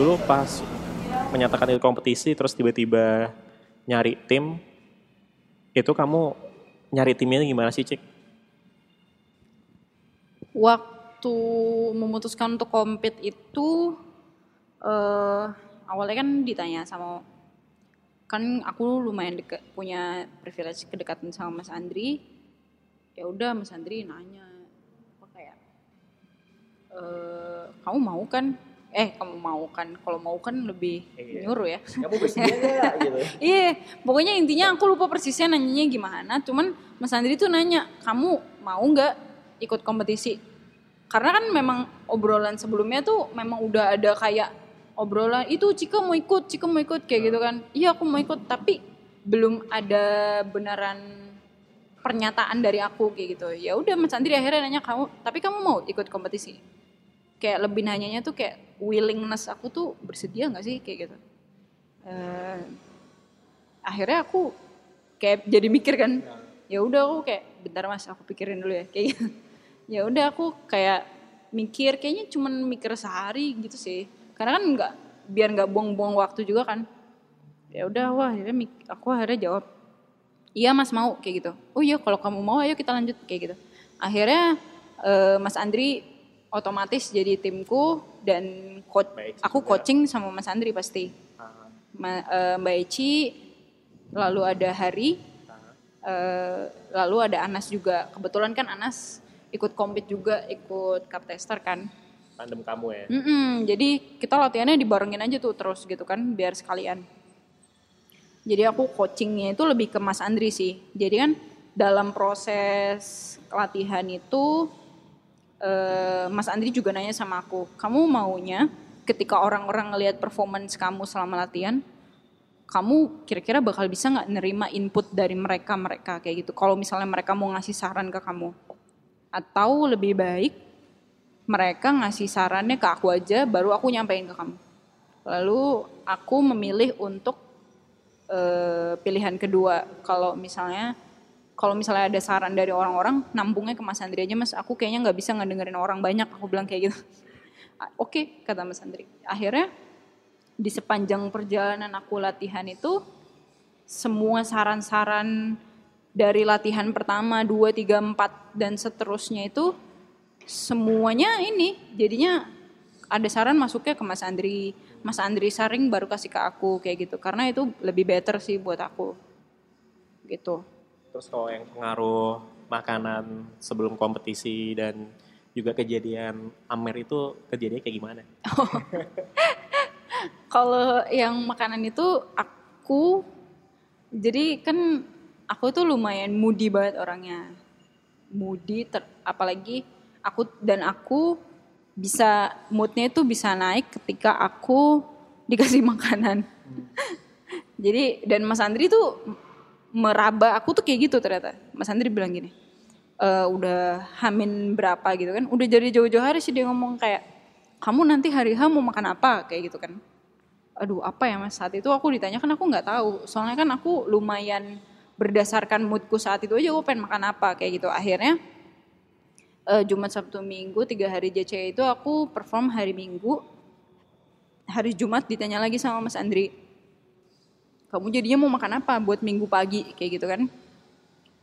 dulu pas menyatakan itu kompetisi terus tiba-tiba nyari tim itu kamu nyari timnya gimana sih cik? Waktu memutuskan untuk kompet itu eh awalnya kan ditanya sama kan aku lumayan punya privilege kedekatan sama Mas Andri ya udah Mas Andri nanya apa kayak eh kamu mau kan eh kamu mau kan kalau mau kan lebih Iya. nyuruh ya Kamu bersedia nggak gitu? Iya, pokoknya intinya aku lupa persisnya nanyanya gimana. Cuman Mas Andri tuh nanya, kamu mau nggak ikut kompetisi? Karena kan memang obrolan sebelumnya tuh memang udah ada kayak obrolan itu Cika mau ikut, Cika mau ikut kayak gitu kan. Iya aku mau ikut, tapi belum ada beneran pernyataan dari aku kayak gitu. Ya udah Mas Andri akhirnya nanya kamu, tapi kamu mau ikut kompetisi? Kayak lebih nanyanya tuh kayak willingness aku tuh bersedia nggak sih? Kayak gitu. Eh, akhirnya aku kayak jadi mikir kan ya udah aku kayak bentar mas aku pikirin dulu ya kayak gitu. Ya udah aku kayak mikir kayaknya cuman mikir sehari gitu sih. Karena kan nggak biar nggak buang-buang waktu juga kan. Ya udah wah akhirnya aku akhirnya jawab iya mas mau kayak gitu. Oh iya kalau kamu mau ayo kita lanjut kayak gitu. Akhirnya eh, mas Andri otomatis jadi timku dan coach aku juga. coaching sama mas Andri pasti Ma- eh, Mbak Eci, lalu ada Hari, eh, lalu ada Anas juga. Kebetulan kan Anas ikut kompet juga, ikut cup tester kan. Tandem kamu ya? Mm-mm, jadi kita latihannya dibarengin aja tuh terus gitu kan, biar sekalian. Jadi aku coachingnya itu lebih ke Mas Andri sih. Jadi kan dalam proses latihan itu eh, Mas Andri juga nanya sama aku, kamu maunya ketika orang-orang ngelihat performance kamu selama latihan, kamu kira-kira bakal bisa nggak nerima input dari mereka mereka kayak gitu. Kalau misalnya mereka mau ngasih saran ke kamu, atau lebih baik mereka ngasih sarannya ke aku aja, baru aku nyampein ke kamu. Lalu aku memilih untuk eh, pilihan kedua. Kalau misalnya kalau misalnya ada saran dari orang-orang, nampungnya ke Mas Andri aja, Mas. Aku kayaknya nggak bisa ngedengerin orang banyak. Aku bilang kayak gitu. "Ah, Oke, kata Mas Andri. Akhirnya di sepanjang perjalanan aku latihan itu, semua saran-saran dari latihan pertama, dua, tiga, empat, dan seterusnya itu semuanya ini jadinya ada saran masuknya ke Mas Andri. Mas Andri saring baru kasih ke aku kayak gitu. Karena itu lebih better sih buat aku. Gitu. Terus kalau yang pengaruh makanan sebelum kompetisi dan juga kejadian Amer itu kejadiannya kayak gimana? Kalau yang makanan itu aku jadi kan aku tuh lumayan moody banget orangnya. Moody ter- apalagi aku dan aku bisa moodnya itu bisa naik ketika aku dikasih makanan. Jadi dan Mas Andri tuh meraba aku tuh kayak gitu ternyata. Mas Andri bilang gini, "Eh, udah hamin berapa gitu kan? Udah jadi jauh-jauh hari sih dia ngomong kayak kamu nanti hari H mau makan apa kayak gitu kan? Aduh apa ya mas saat itu aku ditanya kan aku nggak tahu. Soalnya kan aku lumayan berdasarkan moodku saat itu aja aku pengen makan apa kayak gitu. Akhirnya eh, Jumat Sabtu Minggu tiga hari JC itu aku perform hari Minggu. Hari Jumat ditanya lagi sama Mas Andri, kamu jadinya mau makan apa buat Minggu pagi kayak gitu kan?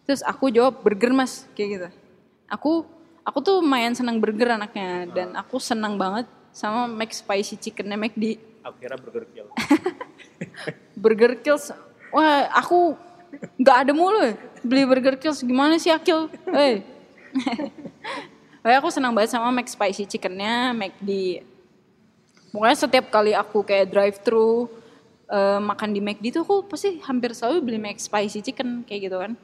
Terus aku jawab burger mas kayak gitu. Aku aku tuh lumayan senang burger anaknya dan aku senang banget sama Mac Spicy Chickennya McD. Aku kira burger kill. Burger Kills, wah aku nggak ada mulu beli Burger Kills gimana sih Akil? Hei. Pokoknya aku senang banget sama Mac Spicy Chickennya McD. Pokoknya setiap kali aku kayak drive thru makan di McD tuh aku pasti hampir selalu beli Mac Spicy Chicken kayak gitu kan.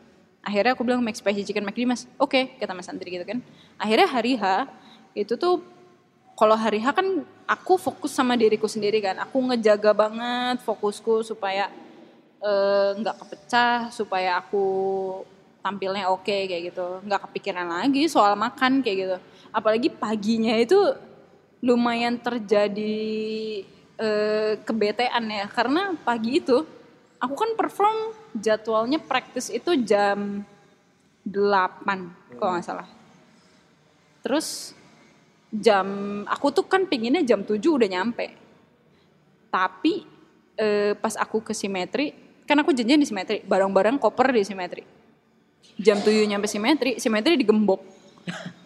Akhirnya aku bilang Mac Spicy Chicken McD mas, oke kata Mas Andri gitu kan. Akhirnya hari H itu tuh kalau hari H kan aku fokus sama diriku sendiri kan. Aku ngejaga banget fokusku supaya eh, nggak kepecah, supaya aku tampilnya oke kayak gitu. Nggak kepikiran lagi soal makan kayak gitu. Apalagi paginya itu lumayan terjadi eh, kebetean ya. Karena pagi itu aku kan perform jadwalnya praktis itu jam 8 kalau nggak salah. Terus jam aku tuh kan pinginnya jam 7 udah nyampe. Tapi eh, pas aku ke simetri, kan aku janjian di simetri, barang-barang koper di simetri. Jam 7 nyampe simetri, simetri digembok.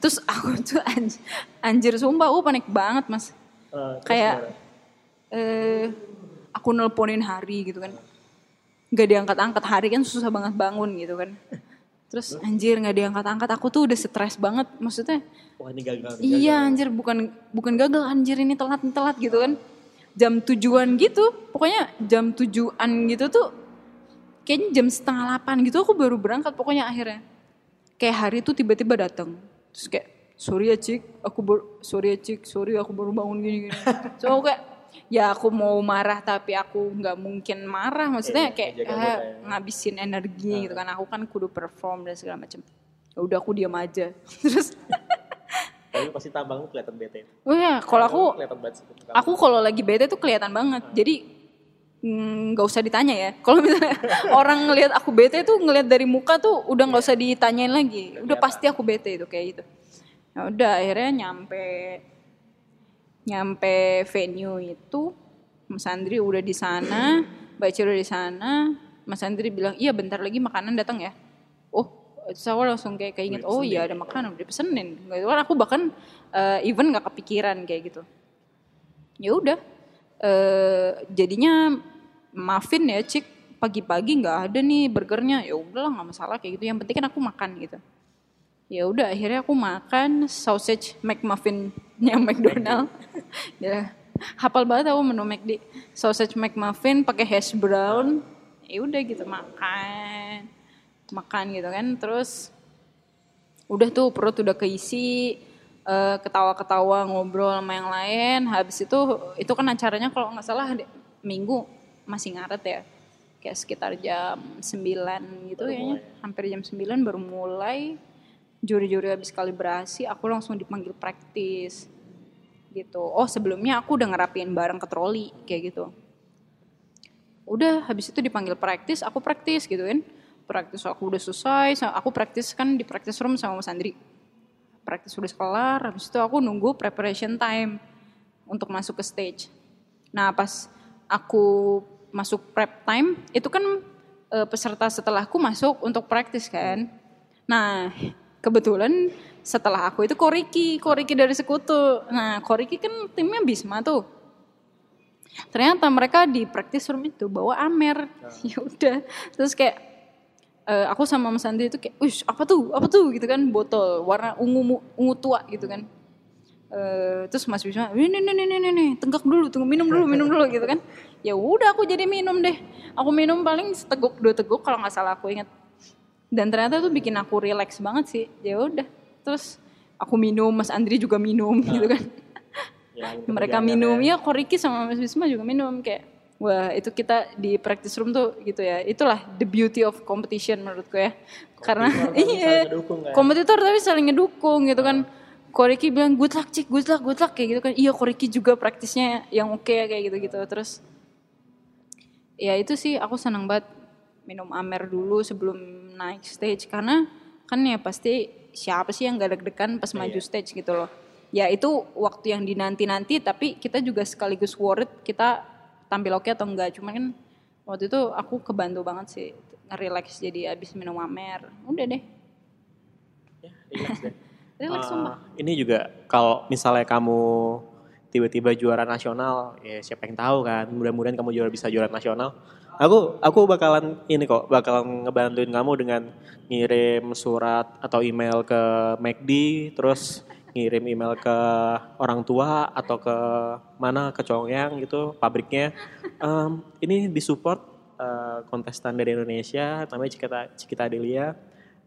Terus aku tuh anjir, anjir sumpah, aku panik banget mas. Terus Kayak gimana? Eh aku nelponin hari gitu kan. Gak diangkat-angkat hari kan susah banget bangun gitu kan. Terus anjir nggak diangkat-angkat, aku tuh udah stres banget. Maksudnya Wah ini gagal. nih, Iya gagal. anjir bukan bukan gagal anjir ini telat telat gitu kan. Jam tujuan gitu, pokoknya jam tujuan gitu tuh kayaknya jam setengah delapan gitu aku baru berangkat pokoknya akhirnya. Kayak hari tuh tiba-tiba datang. Terus kayak sorry ya cik, aku baru sorry ya cik, sorry aku baru bangun gini gini. So aku kayak ya aku mau marah tapi aku nggak mungkin marah maksudnya Iya, kayak jaga ah, ya. ngabisin energi gitu kan aku kan kudu perform dan segala macam ya udah aku diam aja terus Tapi pasti tambangmu kelihatan bete. Wah, ya, kalau aku aku kalau lagi bete tuh kelihatan banget. Jadi mm, nggak usah ditanya ya. Kalau misalnya orang ngelihat aku bete tuh ngelihat dari muka tuh udah nggak usah ditanyain lagi. Udah pasti aku bete itu kayak gitu. Ya udah akhirnya nyampe nyampe venue itu Mas Andri udah di sana, Mbak Ciro di sana. Mas Andri bilang, "Iya, bentar lagi makanan datang ya." Oh, aku langsung kayak keinget, "Oh iya ada makanan udah pesenin." Gitu kan aku bahkan eh, even nggak kepikiran kayak gitu. Ya udah. eh jadinya muffin ya, Cik. Pagi-pagi nggak ada nih burgernya. Ya udahlah nggak masalah kayak gitu. Yang penting kan aku makan gitu. Ya udah akhirnya aku makan sausage McMuffin-nya McDonald. ya, hafal banget aku menu McD. Sausage McMuffin pakai hash brown. Ya udah gitu makan. Makan gitu kan. Terus udah tuh perut udah keisi eh, ketawa-ketawa ngobrol sama yang lain habis itu itu kan acaranya kalau nggak salah minggu masih ngaret ya kayak sekitar jam 9 gitu kayaknya hampir jam 9 baru mulai juri-juri habis kalibrasi aku langsung dipanggil praktis gitu. Oh sebelumnya aku udah ngerapin barang ke troli kayak gitu. Udah habis itu dipanggil praktis aku praktis gitu kan praktis aku udah selesai sa- aku praktis kan di praktis room sama Mas Andri. Praktis udah kelar habis itu aku nunggu preparation time untuk masuk ke stage. Nah pas aku masuk prep time itu kan eh, peserta setelahku masuk untuk praktis kan. Nah kebetulan setelah aku itu Koriki Koriki dari sekutu. Nah Koriki kan timnya Bisma tuh. Ternyata mereka di practice room itu bawa Amer. Ya. Udah. Terus kayak eh, aku sama Mas Andi itu kayak wih apa tuh? Apa tuh? Gitu kan botol warna ungu ungu tua gitu kan. Eh, terus Mas Bisma ini nih nih nih nih nih tenggak dulu tunggu minum dulu minum dulu gitu kan. Ya udah aku jadi minum deh. Aku minum paling seteguk dua teguk kalau nggak salah aku inget dan ternyata tuh bikin aku relax banget sih. Ya udah terus aku minum Mas Andri juga minum gitu kan. Ya, gitu mereka minum. ya. ya Koriki sama Mas Bisma juga minum kayak wah itu kita di practice room tuh gitu ya. Itulah the beauty of competition menurutku ya. Karena Kompetitor tapi iya saling ngedukung kan? kompetitor tapi saling ngedukung gitu kan. Koriki bilang good luck cik good luck good luck kayak gitu kan. Iya Koriki juga praktisnya yang oke kayak gitu gitu terus ya itu sih aku senang banget minum Amer dulu sebelum naik stage karena kan ya pasti siapa sih yang gak deg-degan pas maju stage gitu loh ya itu waktu yang dinanti-nanti tapi kita juga sekaligus worried kita tampil oke atau enggak cuman kan waktu itu aku kebantu banget sih ngerelax jadi abis minum Amer udah deh Ya, relax deh. relax sumpah ini juga kalau misalnya kamu tiba-tiba juara nasional, ya siapa yang tahu kan? Mudah-mudahan kamu juara bisa juara nasional. Aku aku bakalan ini kok, bakalan ngebantuin kamu dengan ngirim surat atau email ke McD, terus ngirim email ke orang tua atau ke mana ke Congyang gitu pabriknya. Em, ini disupport eh, kontestan dari Indonesia, namanya Cikita Cikita Adelia.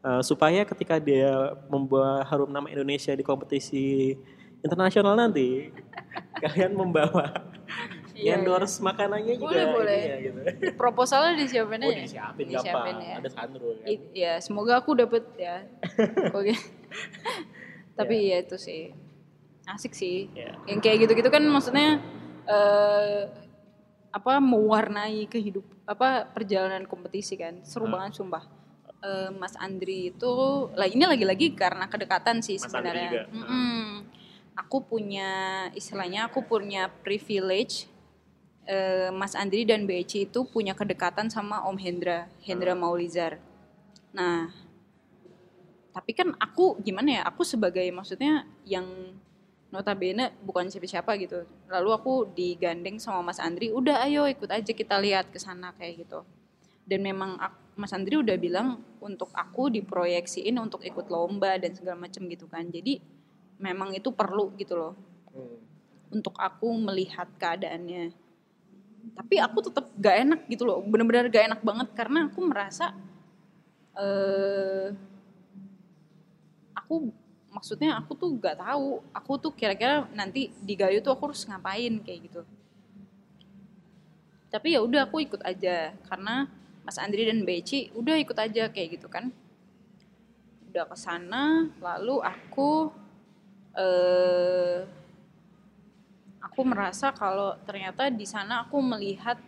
Eh, supaya ketika dia membawa harum nama Indonesia di kompetisi internasional nanti kalian membawa Iya, endorse makanannya juga Boleh, boleh. ininya gitu. proposalnya disiapin Oh aja disiapin, Disiapin gampang. ya. Ada Sandro kan. I- ya semoga aku dapet ya oke tapi ya itu sih asik sih Ya. yang kayak gitu-gitu kan maksudnya eh apa mewarnai kehidup apa perjalanan kompetisi kan seru banget sumpah Eh, Mas Andri itu lah ini lagi-lagi karena kedekatan sih sebenarnya juga. Mm-mm. aku punya istilahnya aku punya privilege eh, Mas Andri dan Beci itu punya kedekatan sama Om Hendra, Hendra Maulizar. Nah, tapi kan aku gimana ya? Aku sebagai maksudnya yang notabene bukan siapa-siapa gitu. Lalu aku digandeng sama Mas Andri, udah ayo ikut aja kita lihat ke sana kayak gitu. Dan memang ak- Mas Andri udah bilang untuk aku diproyeksiin untuk ikut lomba dan segala macam gitu kan. Jadi memang itu perlu gitu loh untuk aku melihat keadaannya. Tapi aku tetap gak enak gitu loh, bener-bener gak enak banget karena aku merasa eh aku maksudnya aku tuh gak tahu, aku tuh kira-kira nanti di Gayo tuh aku harus ngapain kayak gitu. Tapi ya udah aku ikut aja karena Mas Andri dan Beci udah ikut aja kayak gitu kan. Udah ke sana, lalu aku eh aku merasa kalau ternyata di sana aku melihat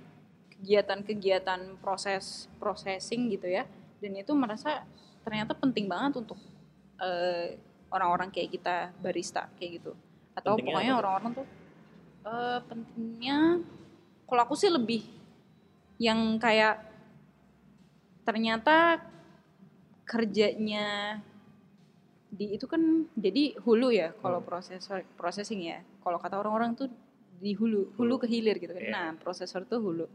kegiatan-kegiatan proses processing gitu ya. Dan itu merasa ternyata penting banget untuk eh, orang-orang kayak kita barista kayak gitu. Atau Pentingnya pokoknya orang-orang tuh eh, pentingnya kalau aku sih lebih yang kayak ternyata kerjanya di itu kan jadi hulu ya kalau Hmm. prosesor processing ya. Kalau kata orang-orang tuh di hulu hulu ke hilir gitu kan. Iya. nah prosesor tuh hulu.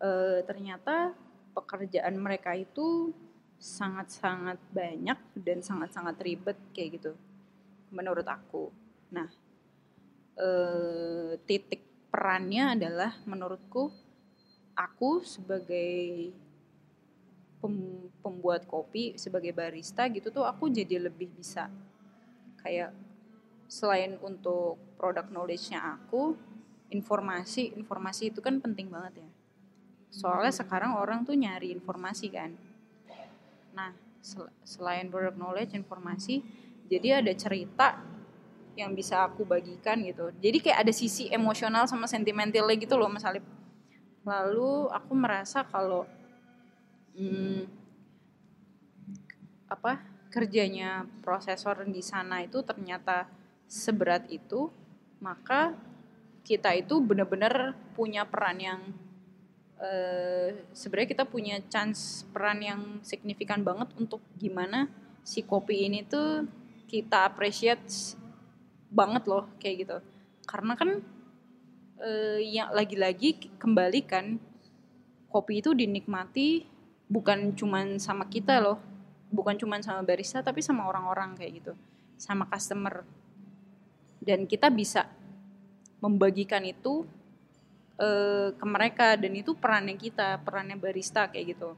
Eh, ternyata pekerjaan mereka itu sangat-sangat banyak dan sangat-sangat ribet kayak gitu menurut aku. Nah eh, titik perannya adalah menurutku aku sebagai pem- pembuat kopi sebagai barista gitu tuh aku jadi lebih bisa kayak selain untuk produk knowledge-nya aku informasi informasi itu kan penting banget ya. Soalnya sekarang orang tuh nyari informasi kan. Nah sel- selain product knowledge informasi jadi ada cerita yang bisa aku bagikan gitu. Jadi kayak ada sisi emosional sama sentimentalnya gitu loh Mas Alip. Lalu aku merasa kalau hmm, apa kerjanya prosesor di sana itu ternyata seberat itu maka kita itu benar-benar punya peran yang eh, sebenarnya kita punya chance peran yang signifikan banget untuk gimana si kopi ini tuh kita appreciate banget loh kayak gitu. Karena kan eh, yang lagi-lagi kembali kan kopi itu dinikmati bukan cuman sama kita loh bukan cuman sama barista tapi sama orang-orang kayak gitu sama customer dan kita bisa membagikan itu eh, ke mereka. Dan itu perannya kita perannya barista kayak gitu.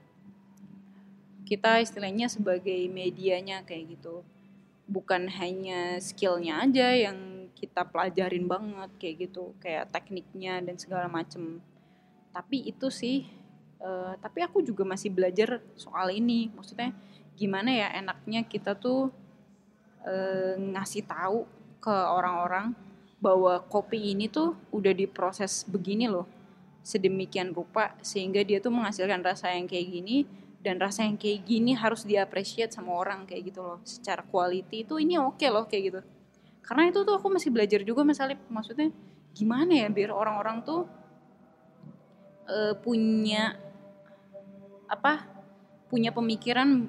Kita istilahnya sebagai medianya kayak gitu. Bukan hanya skillnya aja yang kita pelajarin banget kayak gitu. Kayak tekniknya dan segala macem. Tapi itu sih eh, tapi aku juga masih belajar soal ini. Maksudnya gimana ya enaknya kita tuh eh, ngasih tahu ke orang-orang bahwa kopi ini tuh udah diproses begini loh sedemikian rupa sehingga dia tuh menghasilkan rasa yang kayak gini dan rasa yang kayak gini harus diapresiat sama orang kayak gitu loh. Secara quality itu ini oke loh kayak gitu. Karena itu tuh aku masih belajar juga Mas Alip. Maksudnya gimana ya biar orang-orang tuh eh, punya apa punya pemikiran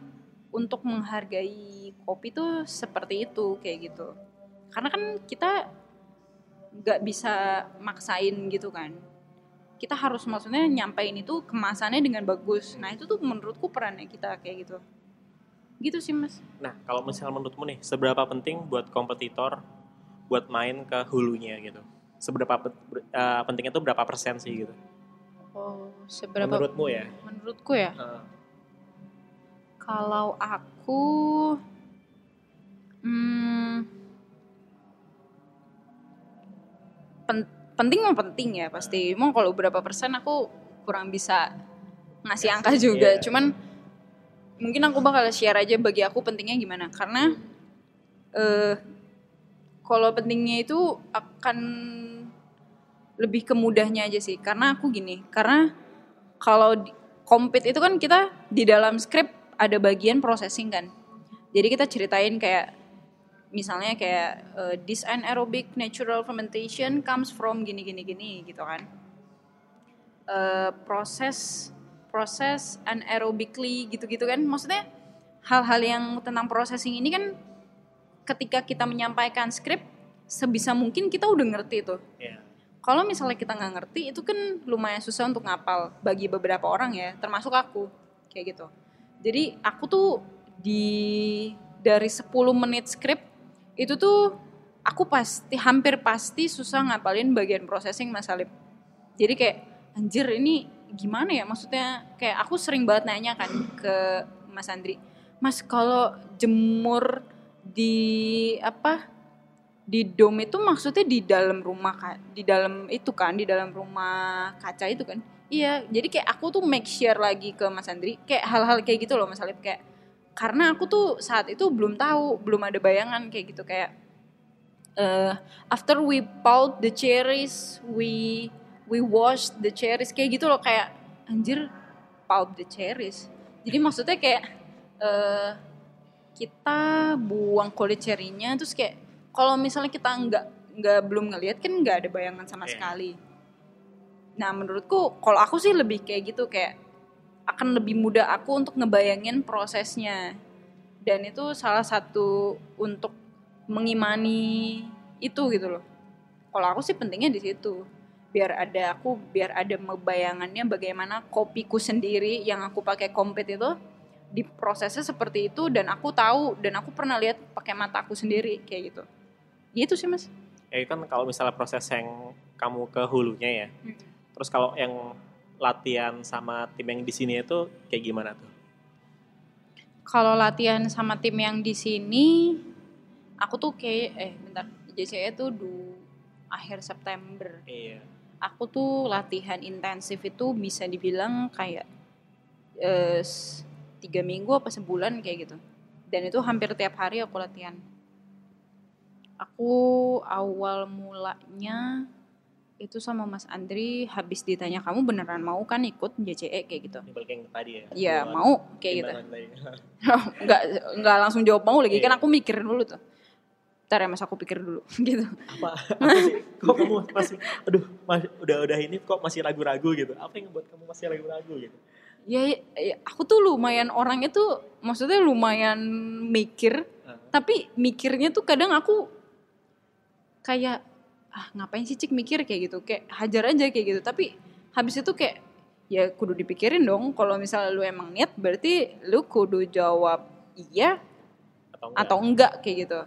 untuk menghargai kopi tuh seperti itu kayak gitu karena kan kita nggak bisa maksain gitu kan kita harus maksudnya nyampein itu kemasannya dengan bagus nah itu tuh menurutku perannya kita kayak gitu gitu sih mas Nah, kalau misalnya menurutmu nih, seberapa penting buat kompetitor buat main ke hulunya gitu? Seberapa eh, pentingnya tuh berapa persen sih gitu? oh seberapa Menurutmu ya? menurutku ya Eh, kalau aku hmm, pen- penting mah penting ya pasti. Emang kalau berapa persen aku kurang bisa ngasih Ngasih, angka juga. iya. Cuman mungkin aku bakal share aja bagi aku pentingnya gimana. Karena eh kalau pentingnya itu akan lebih ke mudahnya aja sih. Karena aku gini, karena kalau compete itu kan kita di dalam skrip ada bagian processing kan. Jadi kita ceritain kayak misalnya kayak uh, this anaerobic natural fermentation comes from gini gini gini gitu kan. Uh, proses proses anaerobically gitu-gitu kan. Maksudnya hal-hal yang tentang processing ini kan ketika kita menyampaikan skrip sebisa mungkin kita udah ngerti tuh. Iya. kalau misalnya kita nggak ngerti itu kan lumayan susah untuk ngapal bagi beberapa orang ya termasuk aku kayak gitu. Jadi aku tuh di dari 10 menit skrip itu tuh aku pasti hampir pasti susah ngapalin bagian processing Mas Alip. Jadi kayak anjir ini gimana ya? Maksudnya kayak aku sering banget nanya kan ke Mas Andri Mas kalau jemur di apa di dom itu maksudnya di dalam rumah kan di dalam itu kan di dalam rumah kaca itu kan? Iya jadi kayak aku tuh make share lagi ke Mas Andri kayak hal-hal kayak gitu loh Mas Alip. Kayak karena aku tuh saat itu belum tahu belum ada bayangan kayak gitu kayak eh after we pulp the cherries we we wash the cherries kayak gitu loh kayak anjir pulp the cherries jadi maksudnya kayak eh kita buang kulit cherry-nya terus kayak kalau misalnya kita nggak nggak belum ngelihat kan nggak ada bayangan sama Iya. sekali. Nah menurutku kalau aku sih lebih kayak gitu kayak akan lebih mudah aku untuk ngebayangin prosesnya dan itu salah satu untuk mengimani itu gitu loh. Kalau aku sih pentingnya di situ biar ada aku biar ada bayangannya bagaimana kopiku sendiri yang aku pakai kompet itu diprosesnya seperti itu dan aku tahu dan aku pernah lihat pakai mata aku sendiri kayak gitu. Gitu sih mas. Ya kan kalau misalnya proses yang kamu ke hulunya ya. Hmm. Terus kalau yang latihan sama tim yang di sini itu kayak gimana tuh? Kalau latihan sama tim yang di sini, aku tuh kayak eh bentar JCE tuh du akhir September. Iya. Aku tuh latihan intensif itu bisa dibilang kayak eh, tiga minggu apa sebulan kayak gitu. Dan itu hampir tiap hari aku latihan. Aku awal mulanya itu sama Mas Andri habis ditanya kamu beneran mau kan ikut JCE kayak gitu. Balik yang tadi ya. Iya Buat mau kayak gitu. timbangan tadi. nggak nggak langsung jawab mau lagi kan Iya. aku mikirin dulu tuh ntar ya mas aku pikir dulu gitu apa, apa sih? Kok kamu masih, aduh, mas, udah udah ini kok masih ragu-ragu gitu? Apa yang membuat kamu masih ragu-ragu gitu? ya, ya, aku tuh lumayan orangnya tuh maksudnya lumayan mikir Ah. tapi mikirnya tuh kadang aku kayak ah ngapain sih cik mikir? Kayak gitu. Kayak hajar aja kayak gitu. Tapi habis itu kayak ya kudu dipikirin dong. Kalau misalnya lu emang niat berarti lu kudu jawab iya Atau enggak? atau enggak kayak gitu.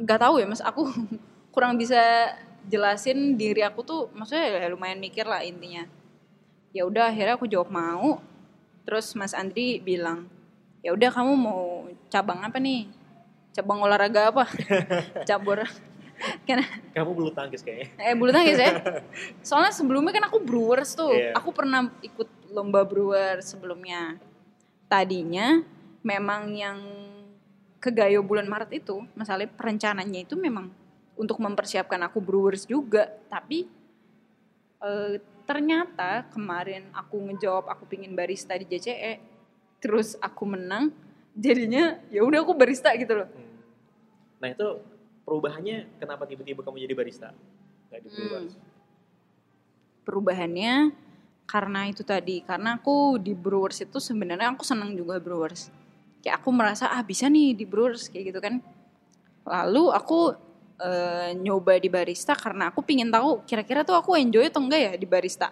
Nggak tahu ya mas. Aku kurang bisa jelasin diri aku tuh maksudnya ya lumayan mikir lah intinya. Ya udah akhirnya aku jawab mau. Terus mas Andri bilang ya udah kamu mau cabang apa nih? Cabang olahraga apa? Cabur kan Kamu bulu tangkis kayaknya. eh bulu tangkis ya soalnya sebelumnya kan aku brewers tuh Iya. aku pernah ikut lomba brewers sebelumnya tadinya memang yang ke Gayo bulan Maret itu masalahnya perencananya itu memang untuk mempersiapkan aku brewers juga tapi eh, ternyata kemarin aku ngejawab aku pingin barista di JCE terus aku menang jadinya ya udah aku barista gitu loh Hmm. Nah itu perubahannya kenapa tiba-tiba kamu jadi barista? Gak di Hmm. Perubahannya karena itu tadi karena aku di Brewers itu sebenarnya aku senang juga Brewers. Kayak aku merasa ah bisa nih di Brewers kayak gitu kan. Lalu aku eh, nyoba di barista karena aku pingin tahu kira-kira tuh aku enjoy atau enggak ya di barista.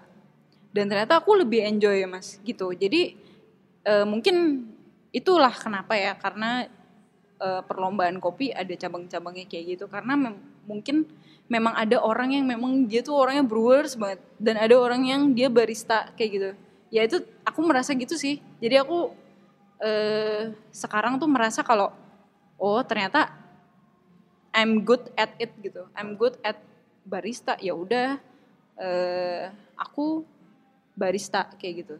Dan ternyata aku lebih enjoy mas gitu. Jadi eh, mungkin itulah kenapa ya karena eh, perlombaan kopi ada cabang-cabangnya kayak gitu. Karena mem- mungkin memang ada orang yang memang dia tuh orangnya brewers banget. Dan ada orang yang dia barista kayak gitu. Ya itu aku merasa gitu sih. Jadi aku eh, sekarang tuh merasa kalau oh ternyata I'm good at it gitu. I'm good at barista. Ya udah eh, aku barista kayak gitu.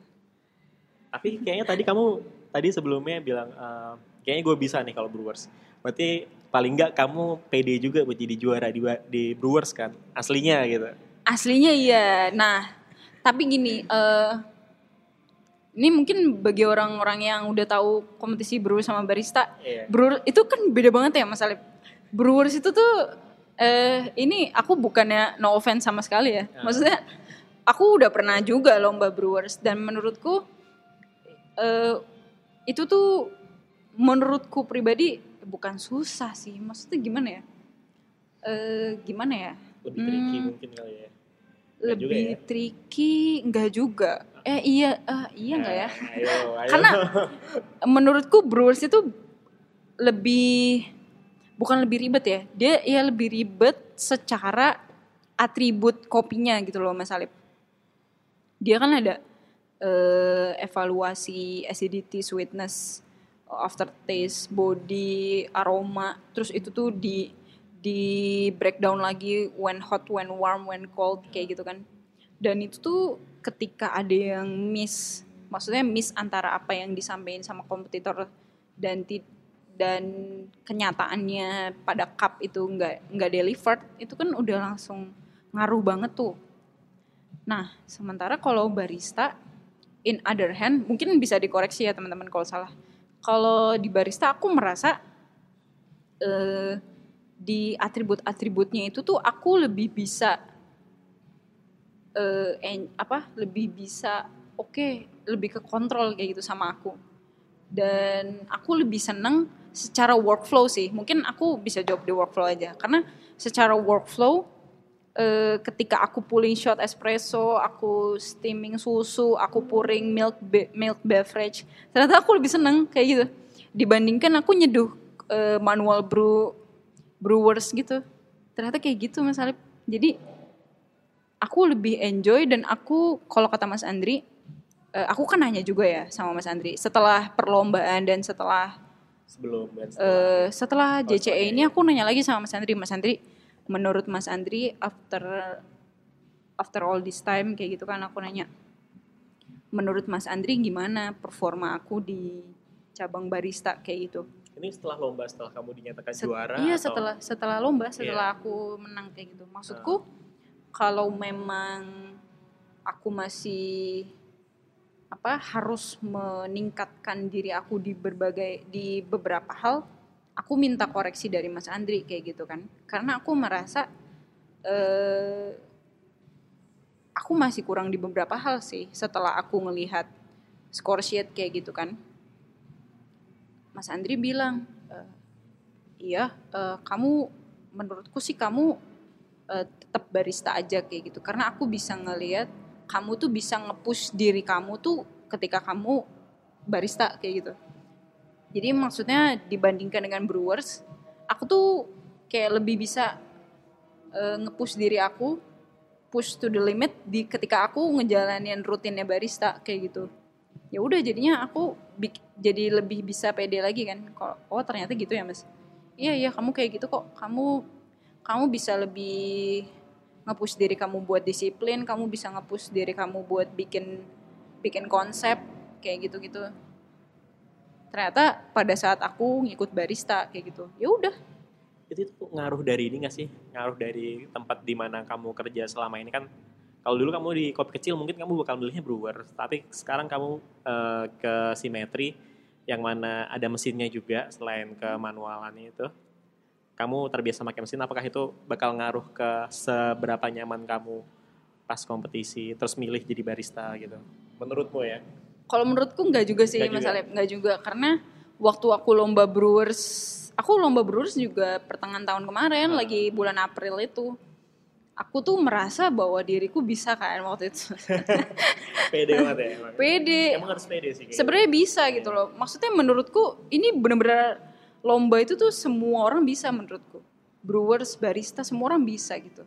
Tapi kayaknya tadi kamu tadi sebelumnya bilang eh, kayaknya gue bisa nih kalau Brewers. Berarti paling nggak kamu pede juga buat jadi juara di di Brewers kan? Aslinya gitu. Aslinya iya. Nah, tapi gini, eh ini mungkin bagi orang-orang yang udah tahu kompetisi brewer sama barista, Iya. brewer itu kan beda banget ya Mas Alip. Brewers itu tuh eh ini aku bukannya no offense sama sekali ya. Maksudnya aku udah pernah juga lomba brewers dan menurutku eh itu tuh menurutku pribadi bukan susah sih. Maksudnya gimana ya? Eh gimana ya? Lebih tricky Hmm. mungkin kali ya. Nggak juga Lebih ya? tricky enggak juga. Eh iya eh, iya enggak ya? Nah, Ayo, ayo. Karena menurutku Brewers itu lebih bukan lebih ribet ya. Dia ya lebih ribet secara atribut kopinya gitu loh Mas Alip. Dia kan ada eh, evaluasi acidity, sweetness, aftertaste, body, aroma. Terus itu tuh di di breakdown lagi when hot, when warm, when cold kayak gitu kan. Dan itu tuh ketika ada yang miss, maksudnya miss antara apa yang disampaikan sama kompetitor dan dan kenyataannya pada cup itu nggak nggak delivered, itu kan udah langsung ngaruh banget tuh. Nah, sementara kalau barista, in other hand, mungkin bisa dikoreksi ya teman-teman kalau salah. Kalau di barista aku merasa eh, di atribut-atributnya itu tuh aku lebih bisa eh en- apa lebih bisa oke lebih ke kontrol kayak gitu sama aku. Dan aku lebih seneng secara workflow sih. Mungkin aku bisa jawab di workflow aja. Karena secara workflow eh, ketika aku pulling shot espresso aku steaming susu aku pouring milk be- milk beverage ternyata aku lebih seneng kayak gitu. Dibandingkan aku nyeduh eh, manual brew brewers gitu. Ternyata kayak gitu mas Alip. Jadi aku lebih enjoy dan aku kalau kata Mas Andri eh, aku kan nanya juga ya sama Mas Andri setelah perlombaan dan setelah sebelum dan setelah. eh, setelah JCE ini aku nanya lagi sama Mas Andri. Mas Andri menurut Mas Andri after after all this time kayak gitu kan aku nanya menurut Mas Andri gimana performa aku di cabang barista kayak gitu ini setelah lomba setelah kamu dinyatakan Set- juara Iya atau- setelah setelah lomba Iya. setelah aku menang kayak gitu. Maksudku kalau memang aku masih apa harus meningkatkan diri aku di berbagai di beberapa hal, aku minta koreksi dari Mas Andri kayak gitu kan. Karena aku merasa eh aku masih kurang di beberapa hal sih setelah aku ngelihat score sheet kayak gitu kan. Mas Andri bilang, "Eh, iya, eh, kamu menurutku sih kamu eh, tetap barista aja kayak gitu. Karena aku bisa ngelihat kamu tuh bisa nge-push diri kamu tuh ketika kamu barista kayak gitu. Jadi maksudnya dibandingkan dengan brewers, aku tuh kayak lebih bisa eh, nge-push diri aku, push to the limit di ketika aku ngejalanin rutinnya barista kayak gitu. Ya udah jadinya aku jadi lebih bisa pede lagi kan. Kalau oh ternyata gitu ya mas? Iya iya kamu kayak gitu kok. Kamu kamu bisa lebih nge-push diri kamu buat disiplin kamu bisa nge-push diri kamu buat bikin bikin konsep kayak gitu gitu ternyata pada saat aku ngikut barista kayak gitu. Ya udah. Itu tuh ngaruh dari ini gak sih? Ngaruh dari tempat di mana kamu kerja selama ini? Kan kalau dulu kamu di kopi kecil mungkin kamu bakal milihnya brewer. Tapi sekarang kamu eh, ke simetri yang mana ada mesinnya juga selain ke manualannya itu. Kamu terbiasa pakai mesin apakah itu bakal ngaruh ke seberapa nyaman kamu pas kompetisi terus milih jadi barista gitu? Menurutmu ya Kalau menurutku nggak juga sih Mas. Alep, nggak juga karena waktu aku lomba Brewers, aku lomba Brewers juga pertengahan tahun kemarin Ah. lagi bulan April itu. Aku tuh merasa bahwa diriku bisa kan waktu itu. pede banget ya emang. Pede. emang harus pede sih. Sebenarnya bisa gitu loh. Maksudnya menurutku ini bener-bener lomba itu tuh semua orang bisa menurutku. Brewers, barista semua orang bisa gitu.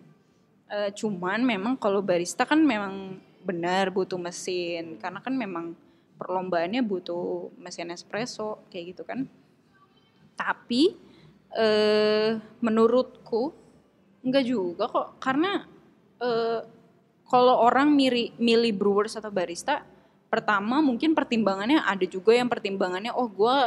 Eh, cuman memang kalau barista kan memang benar butuh mesin karena kan memang perlombaannya butuh mesin espresso kayak gitu kan. Tapi eh menurutku enggak juga kok. Karena eh kalau orang miri, milih brewers atau barista pertama mungkin pertimbangannya ada juga yang pertimbangannya oh gue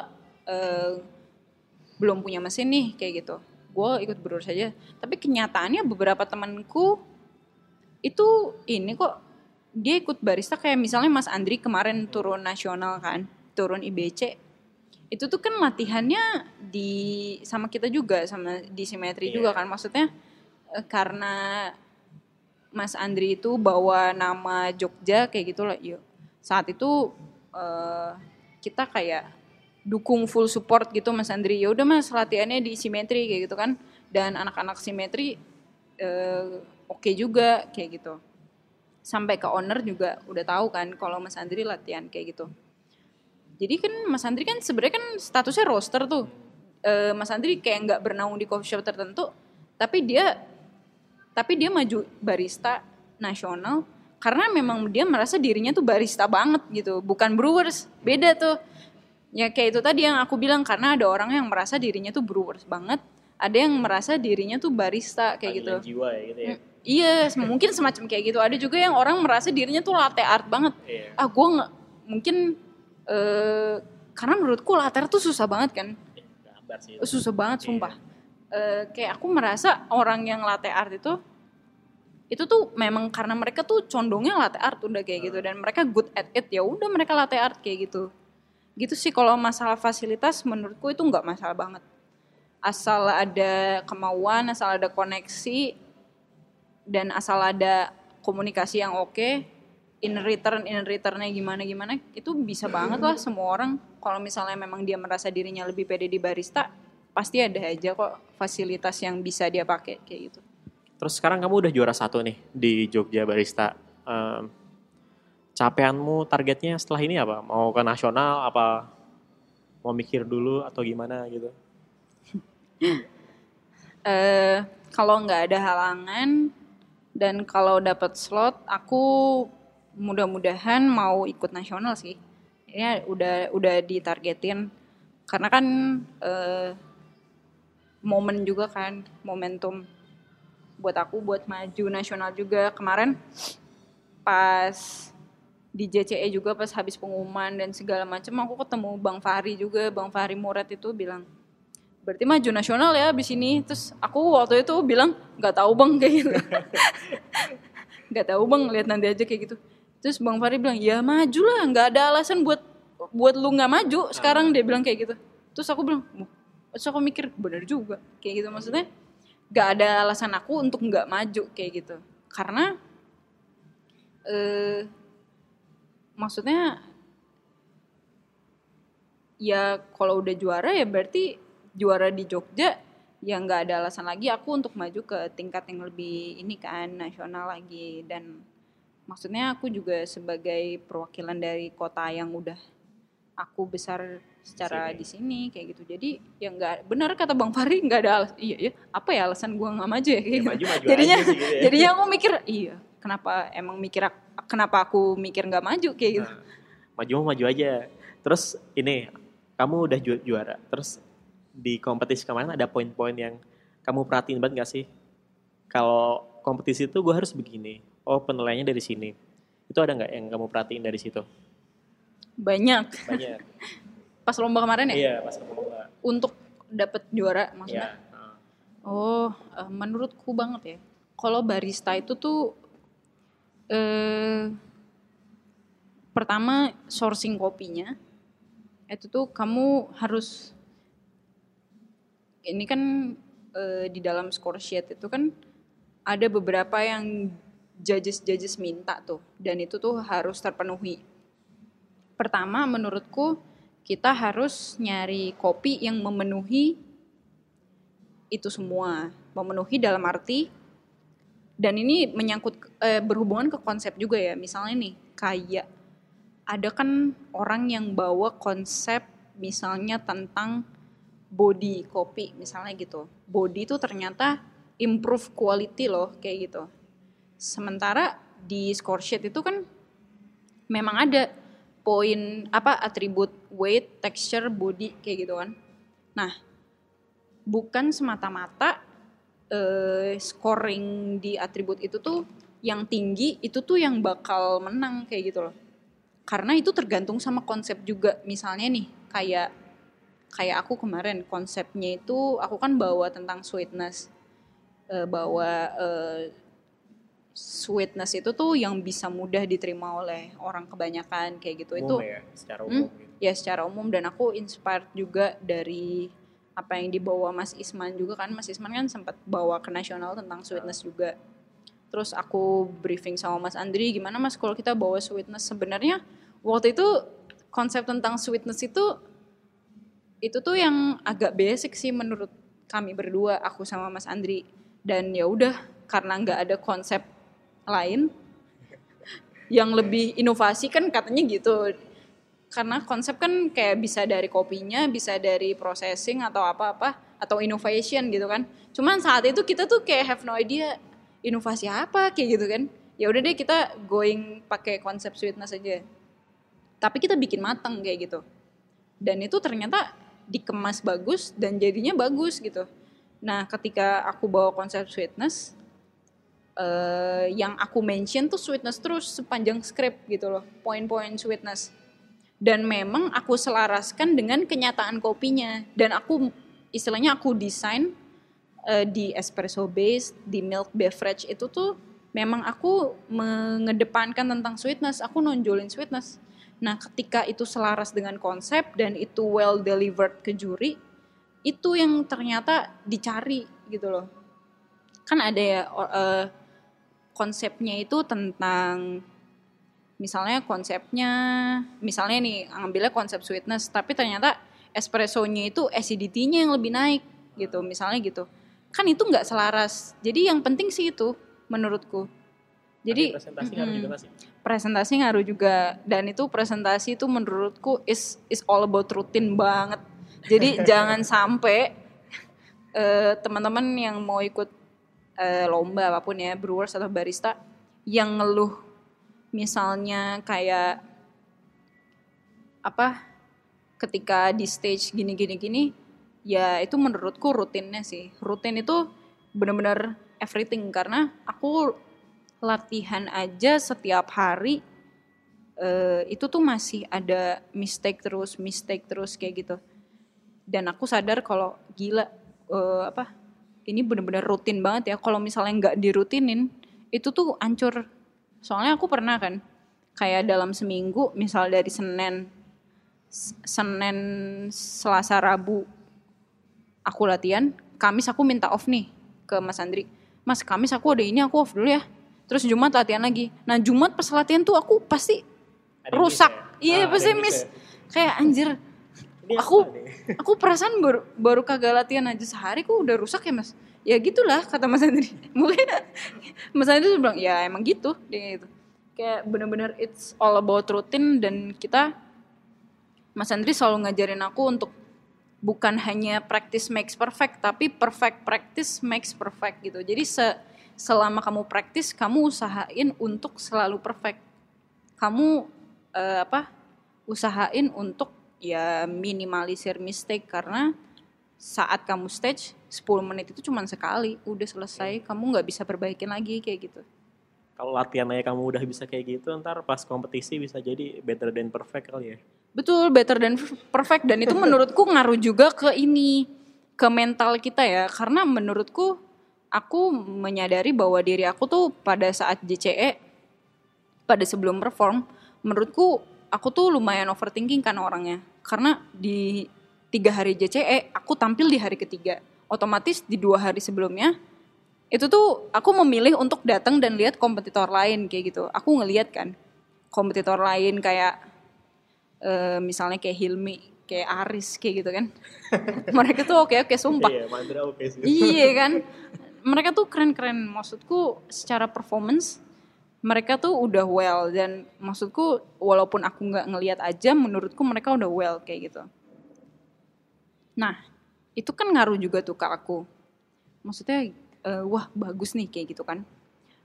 belum punya mesin nih kayak gitu. Gue ikut brewers saja tapi kenyataannya beberapa temanku itu ini kok dia ikut barista kayak misalnya Mas Andri kemarin turun nasional kan, turun IBC. Itu tuh kan latihannya di sama kita juga sama di simetri Iya. juga kan. Maksudnya eh, karena Mas Andri itu bawa nama Jogja kayak gitu lah. Yuk. Saat itu eh, kita kayak dukung full support gitu Mas Andri. Ya udah Mas latihannya di simetri kayak gitu kan. Dan anak-anak simetri eh, oke juga kayak gitu. Sampai ke owner juga udah tahu kan kalau Mas Andri latihan kayak gitu. Jadi kan Mas Andri kan sebenarnya kan statusnya roster tuh. Eh, Mas Andri kayak nggak bernaung di coffee shop tertentu, tapi dia tapi dia maju barista nasional karena memang dia merasa dirinya tuh barista banget gitu, bukan brewers. Beda tuh. Ya kayak itu tadi yang aku bilang karena ada orang yang merasa dirinya tuh brewers banget, ada yang merasa dirinya tuh barista kayak gitu. Panggilan jiwa ya gitu ya. Mm, Iya, mungkin semacam kayak gitu. Ada juga yang orang merasa dirinya tuh latte art banget. Iya. Ah, gue nggak mungkin eh karena menurutku latte art tuh susah banget kan. Sih. Susah banget Iya. sumpah. Eh, kayak aku merasa orang yang latte art itu itu tuh memang karena mereka tuh condongnya latte art udah kayak gitu dan mereka good at it ya udah mereka latte art kayak gitu gitu sih kalau masalah fasilitas menurutku itu nggak masalah banget asal ada kemauan asal ada koneksi dan asal ada komunikasi yang oke in return in returnnya gimana gimana itu bisa banget lah semua orang kalau misalnya memang dia merasa dirinya lebih pede di barista pasti ada aja kok fasilitas yang bisa dia pakai kayak gitu Terus sekarang kamu udah juara satu nih di Jogja Barista. Em, capeanmu targetnya setelah ini apa? Mau ke nasional apa? Mau mikir dulu atau gimana gitu? eh kalau nggak ada halangan dan kalau dapat slot aku mudah-mudahan mau ikut nasional sih. Ini udah udah ditargetin. Karena kan eh, momen juga kan momentum buat aku buat maju nasional juga. Kemarin pas di JCE juga pas habis pengumuman dan segala macam aku ketemu Bang Fahri juga. Bang Fahri Murad itu bilang berarti maju nasional ya abis ini. Terus aku waktu itu bilang nggak tahu bang kayak gitu. Nggak tahu bang lihat nanti aja kayak gitu. Terus bang Fahri bilang ya maju lah nggak ada alasan buat buat lu nggak maju sekarang dia bilang kayak gitu. Terus aku bilang terus aku mikir bener juga kayak gitu. Maksudnya nggak ada alasan aku untuk nggak maju kayak gitu. Karena eh maksudnya ya kalau udah juara ya berarti juara di Jogja ya nggak ada alasan lagi aku untuk maju ke tingkat yang lebih ini kan nasional lagi dan maksudnya aku juga sebagai perwakilan dari kota yang udah aku besar secara di sini kayak gitu jadi ya nggak benar kata bang Fahri nggak ada alasan iya ya apa ya alasan gua nggak maju ya kayak Ya, gitu. maju-maju jadinya aja sih gitu ya. jadinya aku mikir iya kenapa emang mikir kenapa aku mikir nggak maju kayak gitu Nah, maju maju aja. Terus ini kamu udah ju- juara. Terus di kompetisi kemarin ada poin-poin yang kamu perhatiin banget gak sih? Kalau kompetisi itu gue harus begini. Oh penilaiannya dari sini. Itu ada nggak yang kamu perhatiin dari situ? banyak Banyak. pas lomba kemarin ya iya pas lomba. untuk dapat juara maksudnya Iya. Oh, eh, menurutku banget ya. Kalau barista itu tuh eh pertama sourcing kopinya itu tuh kamu harus ini kan eh, di dalam score sheet itu kan ada beberapa yang judges-judges minta tuh dan itu tuh harus terpenuhi. Pertama menurutku kita harus nyari kopi yang memenuhi itu semua memenuhi dalam arti dan ini menyangkut eh, berhubungan ke konsep juga ya misalnya nih kayak ada kan orang yang bawa konsep misalnya tentang body kopi misalnya gitu body itu ternyata improve quality loh kayak gitu sementara di score sheet itu kan memang ada poin apa atribut weight texture body kayak gitu kan nah bukan semata-mata eh, scoring di atribut itu tuh yang tinggi itu tuh yang bakal menang kayak gitu loh. Karena itu tergantung sama konsep juga. Misalnya nih kayak kayak aku kemarin konsepnya itu aku kan bawa tentang sweetness, eh, bawa eh, sweetness itu tuh yang bisa mudah diterima oleh orang kebanyakan kayak gitu. Itu Umum ya, secara Hmm? umum gitu. ya secara umum. Dan aku inspired juga dari apa yang dibawa Mas Isman juga kan. Mas Isman kan sempat bawa ke nasional tentang sweetness juga. Terus aku briefing sama Mas Andri gimana Mas kalau kita bawa sweetness? Sebenarnya waktu itu konsep tentang sweetness itu itu tuh yang agak basic sih menurut kami berdua aku sama Mas Andri dan ya udah karena nggak ada konsep lain yang lebih inovasi kan katanya gitu karena konsep kan kayak bisa dari kopinya, bisa dari processing atau apa-apa atau innovation gitu kan. Cuman saat itu kita tuh kayak have no idea inovasi apa kayak gitu kan. Ya udah deh kita going pakai konsep sweetness aja. Tapi kita bikin matang kayak gitu. Dan itu ternyata dikemas bagus dan jadinya bagus gitu. Nah, ketika aku bawa konsep sweetness eh yang aku mention tuh sweetness terus sepanjang script gitu loh. Poin-poin sweetness dan memang aku selaraskan dengan kenyataan kopinya dan aku istilahnya aku desain eh, di espresso base di milk beverage itu tuh memang aku mengedepankan tentang sweetness aku nonjolin sweetness nah ketika itu selaras dengan konsep dan itu well delivered ke juri itu yang ternyata dicari gitu loh. Kan ada ya eh, konsepnya itu tentang misalnya konsepnya misalnya nih ngambilnya konsep sweetness tapi ternyata espressonya itu acidity-nya yang lebih naik gitu misalnya gitu. Kan itu nggak selaras. Jadi yang penting sih itu menurutku. Jadi presentasi juga? Presentasi ngaruh juga. Dan itu presentasi itu menurutku is is all about rutin banget. Jadi jangan sampai eh, teman-teman yang mau ikut eh, lomba apa pun ya brewers atau barista yang ngeluh misalnya kayak apa ketika di stage gini gini gini ya itu menurutku rutinnya sih. Rutin itu benar-benar everything. Karena aku latihan aja setiap hari eh, itu tuh masih ada mistake terus mistake terus kayak gitu. Dan aku sadar kalau gila eh, apa ini bener-bener rutin banget ya. Kalau misalnya nggak dirutinin itu tuh ancur soalnya aku pernah kan kayak dalam seminggu misal dari senin senin selasa rabu aku latihan kamis aku minta off nih ke mas Andri. Mas kamis aku ada ini aku off dulu ya terus jumat latihan lagi. Nah jumat pas latihan tuh aku pasti Ada rusak. ya? iya Ah, pasti miss ya? kayak anjir Ini aku aku perasaan baru baru kagak latihan aja. Sehari kok udah rusak ya mas? Ya gitulah kata mas Andri. Mungkin mas Andri tuh bilang ya emang gitu. Dia gitu. Kayak bener-bener it's all about rutin dan kita mas Andri selalu ngajarin aku untuk bukan hanya practice makes perfect tapi perfect practice makes perfect gitu. Jadi se selama kamu practice kamu usahain untuk selalu perfect. Kamu eh, apa usahain untuk ya minimalisir mistake karena saat kamu stage 10 menit itu cuma sekali. Udah selesai kamu nggak bisa perbaikin lagi kayak gitu. Kalau latihan aja kamu udah bisa kayak gitu, ntar pas kompetisi bisa jadi better than perfect kali ya. betul better than perfect. Dan itu menurutku ngaruh juga ke ini ke mental kita ya. Karena menurutku aku menyadari bahwa diri aku tuh pada saat JCE pada sebelum perform menurutku aku tuh lumayan overthinking kan orangnya. Karena di tiga hari JCE aku tampil di hari ketiga. Otomatis di dua hari sebelumnya itu tuh aku memilih untuk datang dan lihat kompetitor lain kayak gitu. Aku ngeliat kan kompetitor lain kayak eh, misalnya kayak Hilmi kayak Aris kayak gitu kan. Mereka tuh oke oke sumpah. Iya, oke iya kan mereka tuh keren-keren. Maksudku secara performance mereka tuh udah well. Dan maksudku walaupun aku nggak ngelihat aja menurutku mereka udah well kayak gitu. Nah itu kan ngaruh juga tuh ke aku. Maksudnya eh, wah bagus nih kayak gitu kan.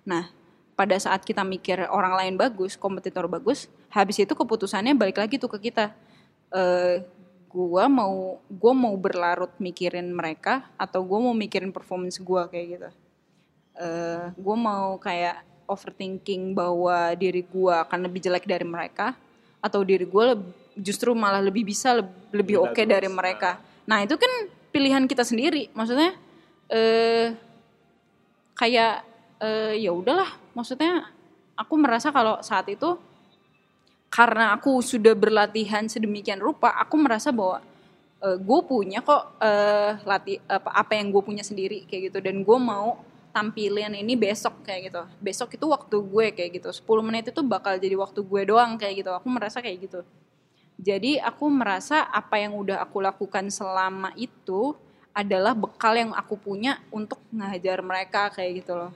Nah pada saat kita mikir orang lain bagus kompetitor bagus habis itu keputusannya balik lagi tuh ke kita. Eh gua mau gua mau berlarut mikirin mereka atau gua mau mikirin performance gua kayak gitu. Eh gua mau kayak overthinking bahwa diri gua akan lebih jelek dari mereka atau diri gua leb- justru malah lebih bisa leb- lebih Lebih oke bagus. dari mereka nah itu kan pilihan kita sendiri. Maksudnya eh kayak eh, ya udahlah. Maksudnya aku merasa kalau saat itu karena aku sudah berlatihan sedemikian rupa aku merasa bahwa gue punya kok uh, lati apa, apa yang gue punya sendiri kayak gitu. Dan gue mau tampilin ini besok kayak gitu. Besok itu waktu gue kayak gitu. 10 menit itu bakal jadi waktu gue doang kayak gitu. Aku merasa kayak gitu. Jadi aku merasa apa yang udah aku lakukan selama itu adalah bekal yang aku punya untuk ngajar mereka kayak gitu loh.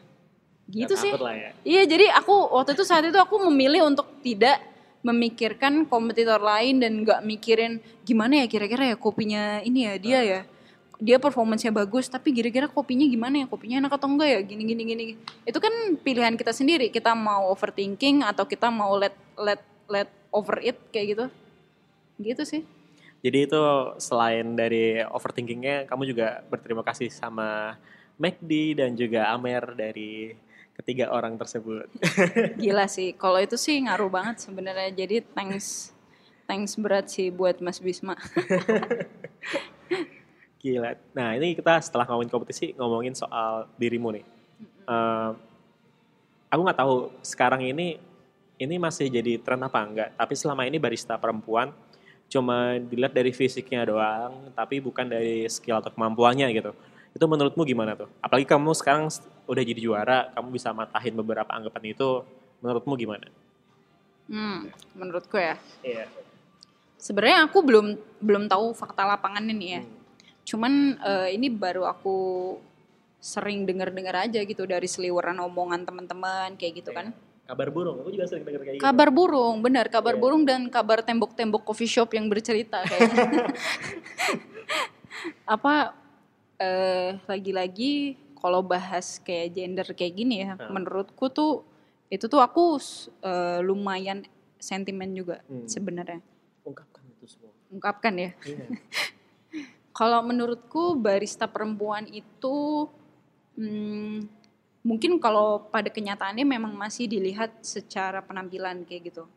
Gitu Gak sih. lah ya. iya jadi aku waktu itu saat itu aku memilih untuk tidak memikirkan kompetitor lain dan nggak mikirin gimana ya kira-kira ya kopinya ini ya dia ya. Dia performance-nya bagus tapi kira-kira kopinya gimana ya? Kopinya enak atau enggak ya? Gini gini gini. Itu kan pilihan kita sendiri. Kita mau overthinking atau kita mau let let let over it kayak gitu. Gitu sih. Jadi itu selain dari overthinkingnya, kamu juga berterima kasih sama McD dan juga Amer dari ketiga orang tersebut. gila sih kalau itu sih ngaruh banget sebenarnya jadi thanks thanks berat sih buat Mas Bisma Gila. Nah ini kita setelah ngomongin kompetisi ngomongin soal dirimu nih. Eh, aku nggak tahu sekarang ini ini masih jadi tren apa enggak. Tapi selama ini barista perempuan cuma dilihat dari fisiknya doang, tapi bukan dari skill atau kemampuannya gitu. Itu menurutmu gimana tuh? Apalagi kamu sekarang udah jadi juara, kamu bisa matahin beberapa anggapan itu. Menurutmu gimana? hmm, menurutku ya Iya. sebenarnya aku belum belum tahu fakta lapangan ini ya cuman eh, ini baru aku sering dengar-dengar aja gitu dari seliweran omongan teman-teman kayak gitu kan Kabar burung, aku juga sering denger kayak gitu. kabar burung benar kabar Iya. burung dan kabar tembok-tembok coffee shop yang bercerita kayaknya apa eh, lagi-lagi kalau bahas kayak gender kayak gini ya Hmm. menurutku tuh itu tuh aku eh, lumayan sentimen juga Hmm. sebenarnya Ungkapkan itu semua. ungkapkan ya Iya. kalau menurutku barista perempuan itu hmm, mungkin kalau pada kenyataannya memang masih dilihat secara penampilan kayak gitu.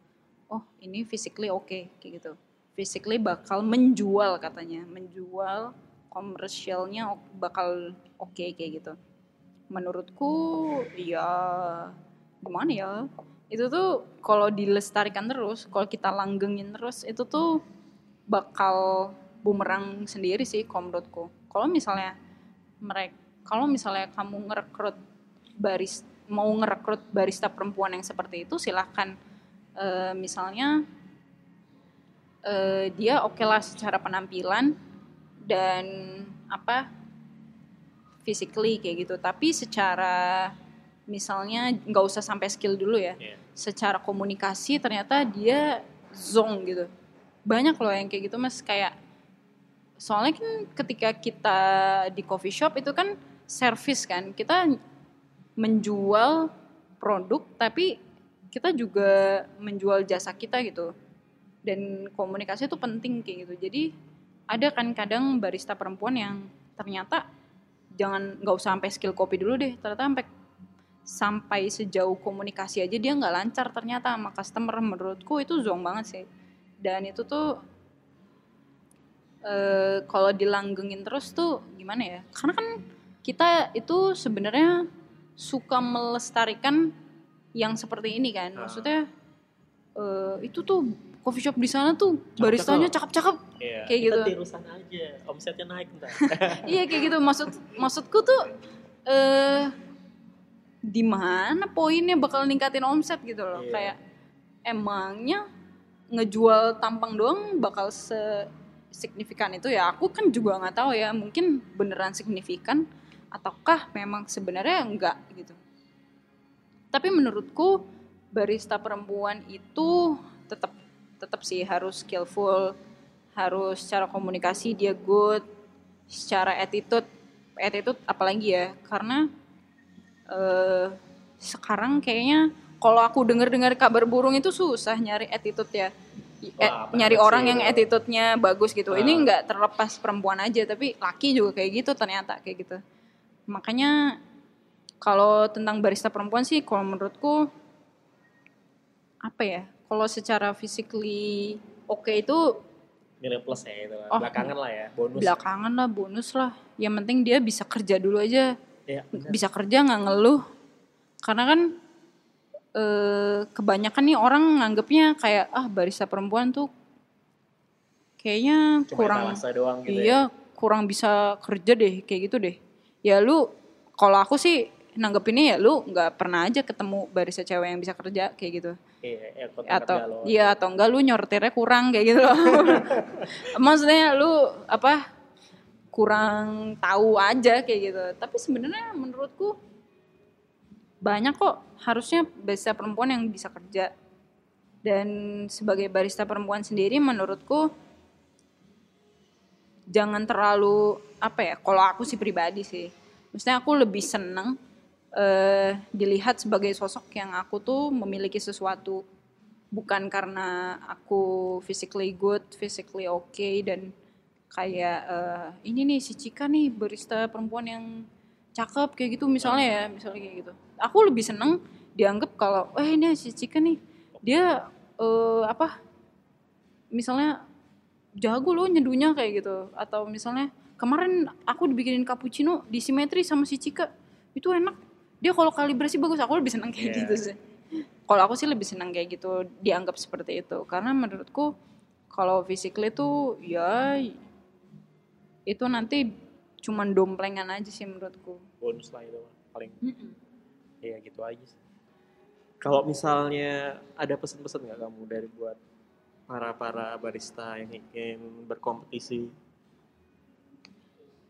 Oh ini physically oke kayak gitu. Physically bakal menjual katanya, menjual komersialnya bakal oke kayak gitu. Menurutku ya gimana ya? Itu tuh kalau dilestarikan terus, kalau kita langgengin terus itu tuh bakal bumerang sendiri sih kalau. Kalau misalnya mereka kalau misalnya kamu ngerekrut baris mau ngerekrut barista perempuan yang seperti itu silahkan Eh, misalnya eh, dia oke lah secara penampilan dan apa physically kayak gitu. Tapi secara misalnya nggak usah sampai skill dulu ya. Iya. secara komunikasi ternyata dia zong gitu. Banyak loh yang kayak gitu mas. Kayak soalnya kan ketika kita di coffee shop itu kan service kan. Kita menjual produk tapi kita juga menjual jasa kita gitu. Dan komunikasi itu penting kayak gitu. Jadi ada kan kadang barista perempuan yang ternyata jangan nggak usah sampai skill kopi dulu deh. Ternyata sampai sampai sejauh komunikasi aja dia nggak lancar ternyata sama customer. Menurutku itu zong banget sih. Dan itu tuh eh, kalau dilanggengin terus tuh gimana ya? Karena kan kita itu sebenarnya suka melestarikan yang seperti ini kan. Ah. maksudnya eh, itu tuh coffee shop di sana tuh baristanya cakep-cakep Iya. Kayak Kita gitu. tirusan aja, omsetnya naik ntar. iya kayak gitu maksud maksudku tuh eh di mana poinnya bakal ningkatin omset gitu loh Iya. kayak emangnya ngejual tampang doang bakal se signifikan itu ya aku kan juga nggak tahu ya mungkin beneran signifikan ataukah memang sebenarnya enggak gitu tapi menurutku barista perempuan itu tetap tetap sih harus skillful harus secara komunikasi dia good secara attitude attitude apalagi ya karena eh sekarang kayaknya kalau aku dengar-dengar kabar burung itu susah nyari attitude ya eh, Wah, nyari orang sih yang itu. attitude-nya bagus gitu ini Ah. nggak terlepas perempuan aja tapi laki juga kayak gitu ternyata kayak gitu makanya kalau tentang barista perempuan sih kalau menurutku apa ya kalau secara physically oke itu Nilai plus ya itu. Oh. Belakangan lah ya, bonus. belakangan lah bonus lah yang penting dia bisa kerja dulu aja bener. bisa kerja nggak ngeluh karena kan eh, kebanyakan nih orang nganggapnya kayak ah barista perempuan tuh kayaknya Cuma kurang doang gitu ya. iya kurang bisa kerja deh kayak gitu deh ya lu kalau aku sih nanggepinnya ya lu nggak pernah aja ketemu barista cewek yang bisa kerja kayak gitu Iya, airport atau iya atau enggak lu nyortirnya kurang kayak gitu. Loh maksudnya lu apa kurang tahu aja kayak gitu. Tapi sebenarnya menurutku banyak kok harusnya barista perempuan yang bisa kerja. Dan sebagai barista perempuan sendiri menurutku jangan terlalu apa ya kalau aku sih pribadi sih. Maksudnya aku lebih seneng eh, dilihat sebagai sosok yang aku tuh memiliki sesuatu. Bukan karena aku physically good, physically okay dan kayak eh, ini nih si Cika nih barista perempuan yang cakep kayak gitu misalnya ya misalnya kayak gitu. Aku lebih seneng dianggap kalau eh ini si Cika nih dia eh, apa misalnya jago loh nyeduhnya kayak gitu. Atau misalnya kemarin aku dibikinin cappuccino di simetri sama si Cika itu enak dia kalau kalibrasi bagus aku lebih senang kayak Iya. gitu sih kalau aku sih lebih senang kayak gitu dianggap seperti itu karena menurutku kalau physically tuh ya itu nanti cuman domplengan aja sih menurutku bonus lah itu paling Mm-mm. ya gitu aja sih. Kalau misalnya ada pesan-pesan nggak kamu dari buat para para barista yang ingin berkompetisi?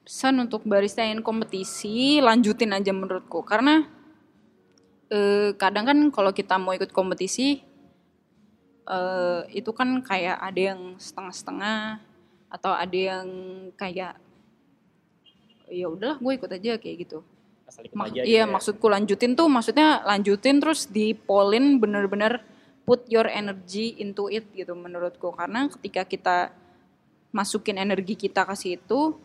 Pesan untuk barista yang kompetisi lanjutin aja menurutku karena eh, kadang kan kalau kita mau ikut kompetisi eh, itu kan kayak ada yang setengah-setengah atau ada yang kayak ya udahlah gue ikut aja kayak gitu Asal ikut Mak- aja. iya gitu ya. maksudku lanjutin tuh maksudnya lanjutin terus di polin bener-bener put your energy into it gitu menurutku karena ketika kita masukin energi kita ke situ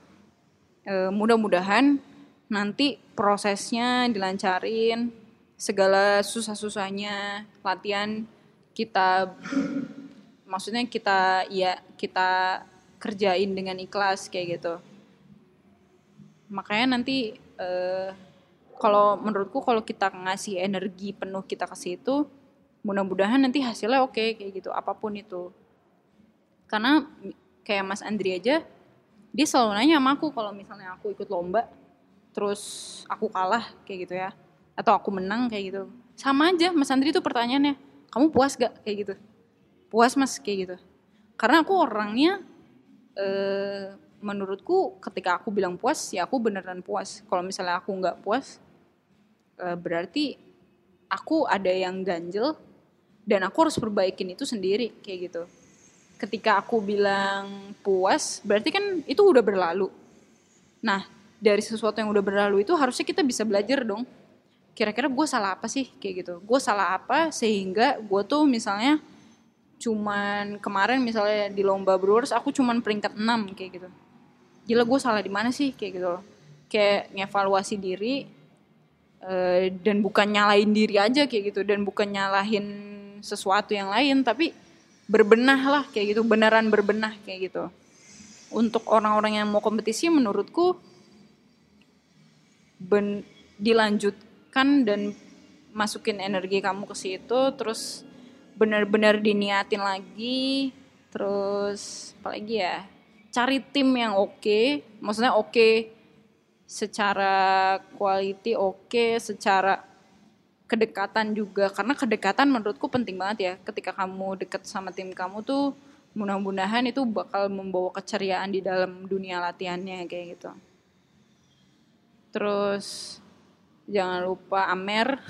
eh, mudah-mudahan nanti prosesnya dilancarin segala susah-susahnya latihan kita maksudnya kita ya kita kerjain dengan ikhlas kayak gitu. Makanya nanti eh, kalau menurutku kalau kita ngasih energi penuh kita ke situ mudah-mudahan nanti hasilnya oke kayak gitu apa pun itu. Karena kayak Mas Andri aja dia selalu nanya sama aku kalau misalnya aku ikut lomba terus aku kalah kayak gitu ya. Atau aku menang kayak gitu. Sama aja Mas Andri tuh pertanyaannya kamu puas gak? kayak gitu. Puas mas kayak gitu. Karena aku orangnya eh, menurutku ketika aku bilang puas ya aku beneran puas. Kalau misalnya aku nggak puas eh, berarti aku ada yang ganjel dan aku harus perbaikin itu sendiri kayak gitu ketika aku bilang puas berarti kan itu udah berlalu. Nah dari sesuatu yang udah berlalu itu harusnya kita bisa belajar dong. Kira-kira gue salah apa sih? Kayak gitu. Gue salah apa sehingga gue tuh misalnya cuman kemarin misalnya di lomba Brewers aku cuman peringkat 6 kayak gitu. Gila gue salah di mana sih? Kayak gitu loh. Kayak ngevaluasi diri eh, dan bukan nyalahin diri aja kayak gitu. Dan bukan nyalahin sesuatu yang lain tapi berbenah lah kayak gitu. Beneran berbenah kayak gitu. Untuk orang-orang yang mau kompetisi menurutku ben, dilanjutkan dan masukin energi kamu ke situ terus benar-benar diniatin lagi terus apalagi ya cari tim yang oke maksudnya oke secara quality oke secara kedekatan juga. Karena kedekatan menurutku penting banget ya. Ketika kamu deket sama tim kamu tuh mudah-mudahan itu bakal membawa keceriaan di dalam dunia latihannya kayak gitu. Terus jangan lupa Amer.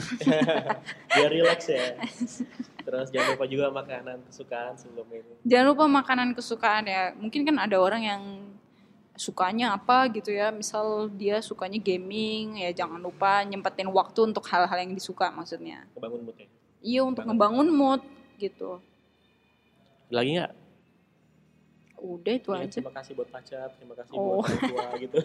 Biar relax ya. Terus jangan lupa juga makanan kesukaan sebelum ini. jangan lupa makanan kesukaan ya. Mungkin kan ada orang yang sukanya apa gitu ya misal dia sukanya gaming ya jangan lupa nyempetin waktu untuk hal-hal yang disuka maksudnya Kebangun mood ya. iya untuk ngebangun mood gitu Lagi nggak? udah itu Ya, aja terima kasih buat pacar, terima kasih Oh. buat orang tua gitu.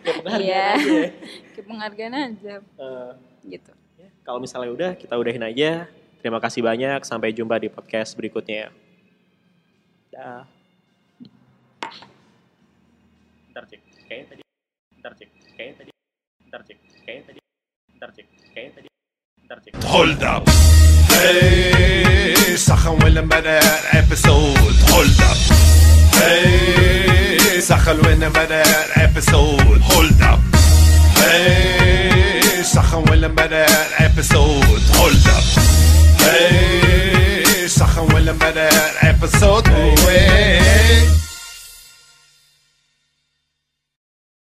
Kayak penghargaan Iya. aja ya. Kayak penghargaan aja Eh, gitu ya, kalau misalnya udah, kita udahin aja. Terima kasih banyak. Sampai jumpa di podcast berikutnya. Dah. Ntar cek. Kayaknya tadi. Ntar cek. Kayaknya tadi. Ntar cek. Kayaknya tadi. Hold up. Hey, سخن ولا بدأ episode. Hold up. Hey, سخن ولا بدأ episode. Hold up. Hey, سخن ولا بدأ episode. Hold up. Hey, سخن ولا بدأ episode. Hey,